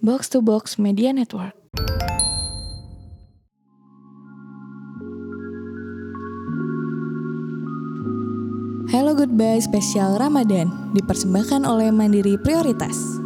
Box to Box Media Network. Hello Goodbye spesial Ramadan dipersembahkan oleh Mandiri Prioritas.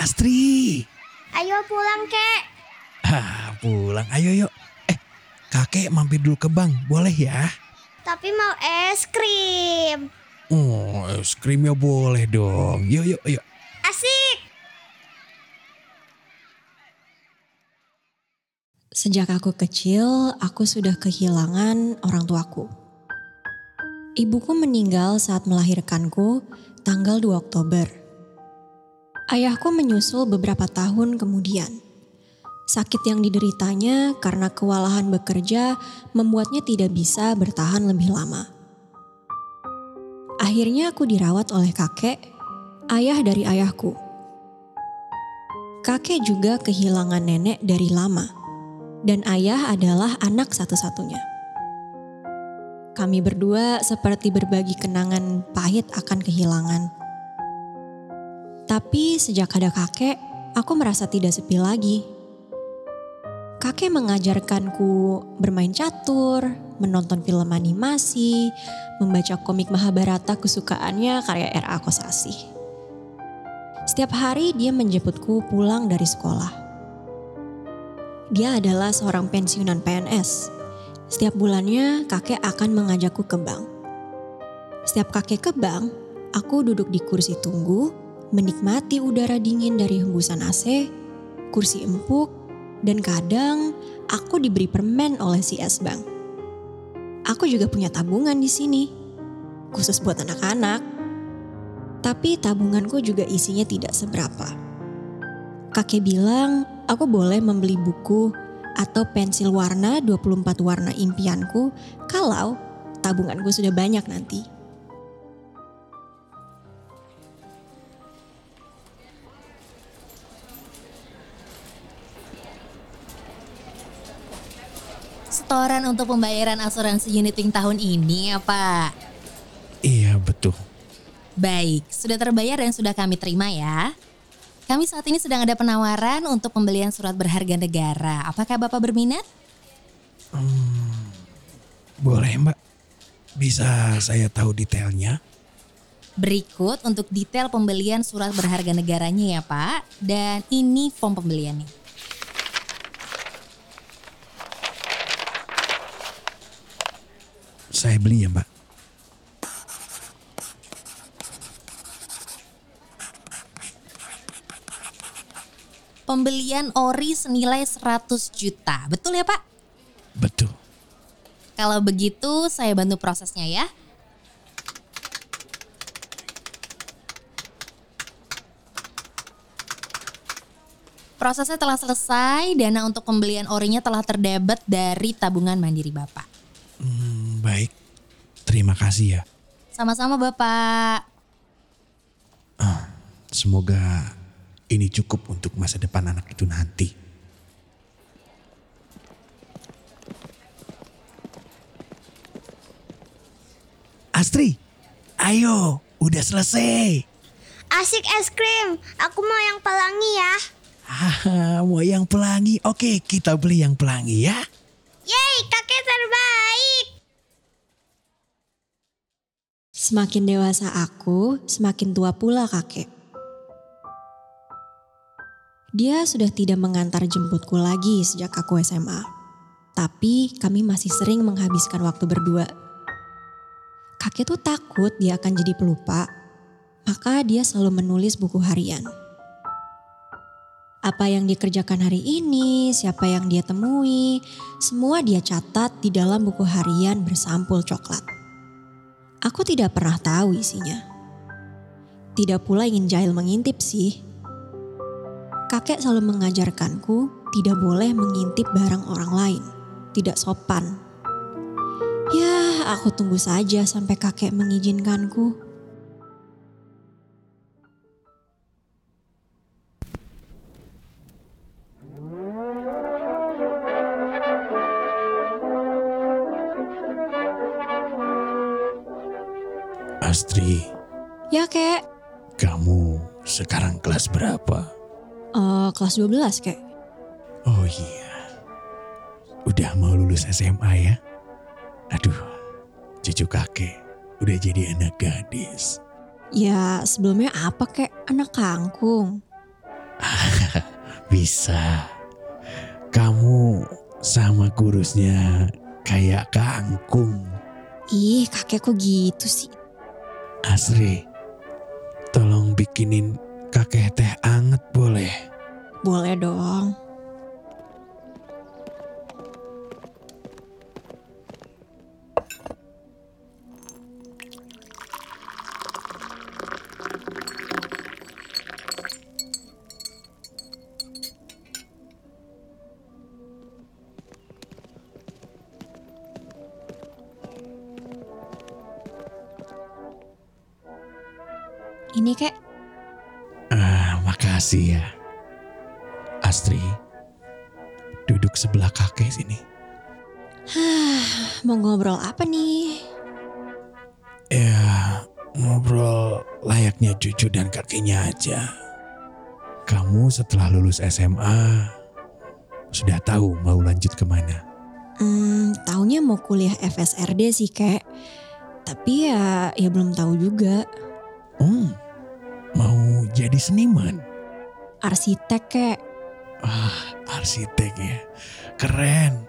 Astri. ayo pulang kek. Ah, pulang. Ayo yuk. Eh, kakek mampir dulu ke bank. Boleh ya? Tapi mau es krim. Oh, es krimnya boleh dong. Yuk, yuk, yuk. Asik. Sejak aku kecil, aku sudah kehilangan orang tuaku. Ibuku meninggal saat melahirkanku tanggal 2 Oktober. Ayahku menyusul beberapa tahun kemudian. Sakit yang dideritanya karena kewalahan bekerja membuatnya tidak bisa bertahan lebih lama. Akhirnya aku dirawat oleh kakek, ayah dari ayahku. Kakek juga kehilangan nenek dari lama dan ayah adalah anak satu-satunya. Kami berdua seperti berbagi kenangan pahit akan kehilangan. Tapi sejak ada kakek, aku merasa tidak sepi lagi. Kakek mengajarkanku bermain catur, menonton film animasi, membaca komik Mahabharata kesukaannya karya R.A. Kosasih. Setiap hari dia menjemputku pulang dari sekolah. Dia adalah seorang pensiunan PNS. Setiap bulannya kakek akan mengajakku ke bank. Setiap kakek ke bank, aku duduk di kursi tunggu, menikmati udara dingin dari hembusan AC, kursi empuk, dan kadang aku diberi permen oleh si S Bank. Aku juga punya tabungan di sini, khusus buat anak-anak. Tapi tabunganku juga isinya tidak seberapa. Kakek bilang aku boleh membeli buku atau pensil warna 24 warna impianku kalau tabunganku sudah banyak nanti. Setoran untuk pembayaran asuransi uniting tahun ini ya Pak? Iya, betul. Baik, sudah terbayar dan sudah kami terima ya. Kami saat ini sedang ada penawaran untuk pembelian surat berharga negara. Apakah Bapak berminat? Boleh, Mbak. Bisa saya tahu detailnya? Berikut untuk detail pembelian surat berharga negaranya ya Pak. Dan ini form pembeliannya. Saya beli ya, Mbak. Pembelian ori senilai 100 juta. Betul ya Pak? Betul. Kalau begitu saya bantu prosesnya ya. Prosesnya telah selesai, dana untuk pembelian orinya telah terdebet dari tabungan mandiri Bapak. Hmm, baik. Terima kasih ya. Sama-sama Bapak. Semoga ini cukup untuk masa depan anak itu nanti. Astri, ayo, udah selesai. Asik es krim. Aku mau yang pelangi ya. Haha, mau yang pelangi? Oke, kita beli yang pelangi ya. Yeay, kakek terbaik. Semakin dewasa aku, semakin tua pula kakek. Dia sudah tidak mengantar jemputku lagi sejak aku SMA. Tapi kami masih sering menghabiskan waktu berdua. Kakek tuh takut dia akan jadi pelupa, maka dia selalu menulis buku harian. Apa yang dikerjakan hari ini, siapa yang dia temui, semua dia catat di dalam buku harian bersampul coklat. Aku tidak pernah tahu isinya. Tidak pula ingin jahil mengintip sih. Kakek selalu mengajarkanku tidak boleh mengintip barang orang lain. Tidak sopan. Ya, aku tunggu saja sampai kakek mengizinkanku. Astri, Ya kek, kamu sekarang kelas berapa? Eh, kelas 12 kek. Oh iya, udah mau lulus SMA ya? Aduh, cucu kakek udah jadi anak gadis. Ya sebelumnya apa kek? Anak kangkung. Bisa. Kamu sama kurusnya kayak kangkung. Ih kakek kok gitu sih? Asri, tolong bikinin kakek teh anget boleh? Boleh dong. Ini kek, Ah, makasih ya. Astri, duduk sebelah kakek sini. mau ngobrol apa nih? Ya, ngobrol layaknya cucu dan kakeknya aja. Kamu setelah lulus SMA, sudah tahu mau lanjut ke mana? Hmm, taunya mau kuliah FSRD sih kek. Tapi ya, ya belum tahu juga. Hmm, mau jadi seniman? Arsitek kek. Ah, arsitek ya. Keren.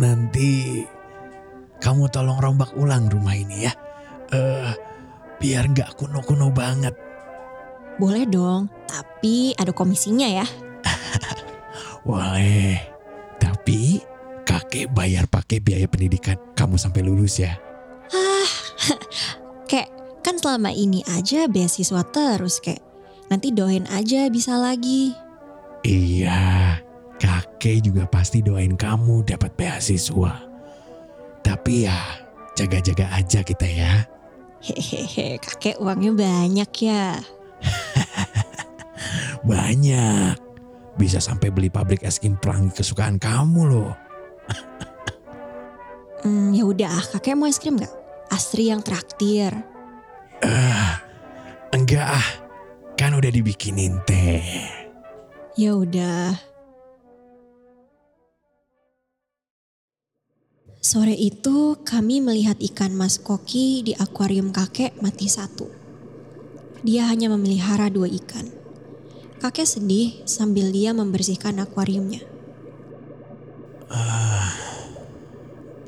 Nanti kamu tolong rombak ulang rumah ini ya. Eh, biar nggak kuno-kuno banget. Boleh dong, tapi ada komisinya ya. Boleh. Tapi kakek bayar pakai biaya pendidikan kamu sampai lulus ya. Selama ini aja beasiswa terus kek. Nanti doain aja bisa lagi. Iya, kakek juga pasti doain kamu dapat beasiswa. Tapi ya, jaga-jaga aja kita ya. Hehehe, kakek uangnya banyak ya. Banyak. Bisa sampai beli pabrik es krim pelangi kesukaan kamu loh. Hmm, ya udah, kakek mau es krim nggak? Astri yang traktir. Enggak ah, kan udah dibikinin teh. Ya udah. Sore itu kami melihat ikan mas koki di akuarium kakek mati satu. Dia hanya memelihara dua ikan. Kakek sedih sambil dia membersihkan akuariumnya.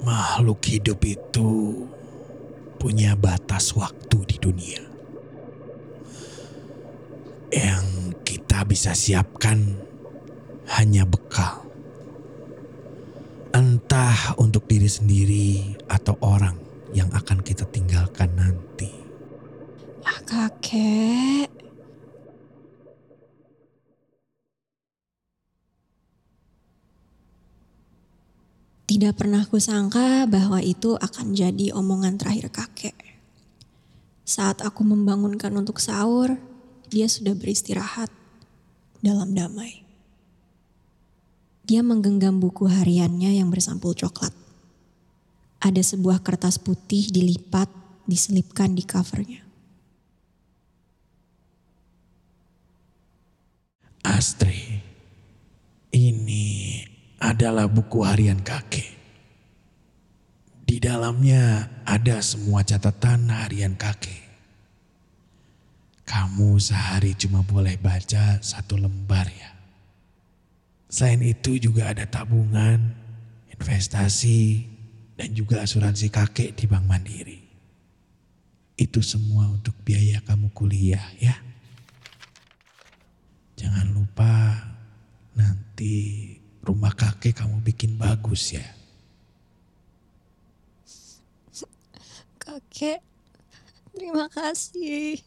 Makhluk hidup itu punya batas waktu di dunia. Yang kita bisa siapkan hanya bekal. Entah untuk diri sendiri atau orang yang akan kita tinggalkan nanti. Ah kakek. Tidak pernah kusangka bahwa itu akan jadi omongan terakhir kakek. Saat aku membangunkan untuk sahur, dia sudah beristirahat dalam damai. Dia menggenggam buku hariannya yang bersampul coklat. Ada sebuah kertas putih dilipat, diselipkan di covernya. Astri, ini adalah buku harian kakek. Dalamnya ada semua catatan harian kakek. Kamu sehari cuma boleh baca satu lembar ya. Selain itu juga ada tabungan, investasi, dan juga asuransi kakek di Bank Mandiri. Itu semua untuk biaya kamu kuliah ya. Jangan lupa nanti rumah kakek kamu bikin bagus ya. kakek. Terima kasih.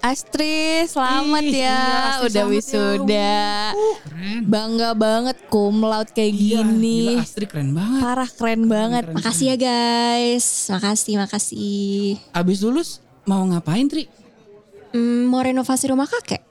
Astri, selamat Ih, ya iya, udah ya. wisuda. Ya. Keren. Bangga banget kum laut kayak iya, gini. Gila, Astri keren banget. Parah keren, keren banget. Keren, makasih keren. ya guys. Makasih, makasih. Abis lulus mau ngapain, Tri? Hmm, mau renovasi rumah kakek?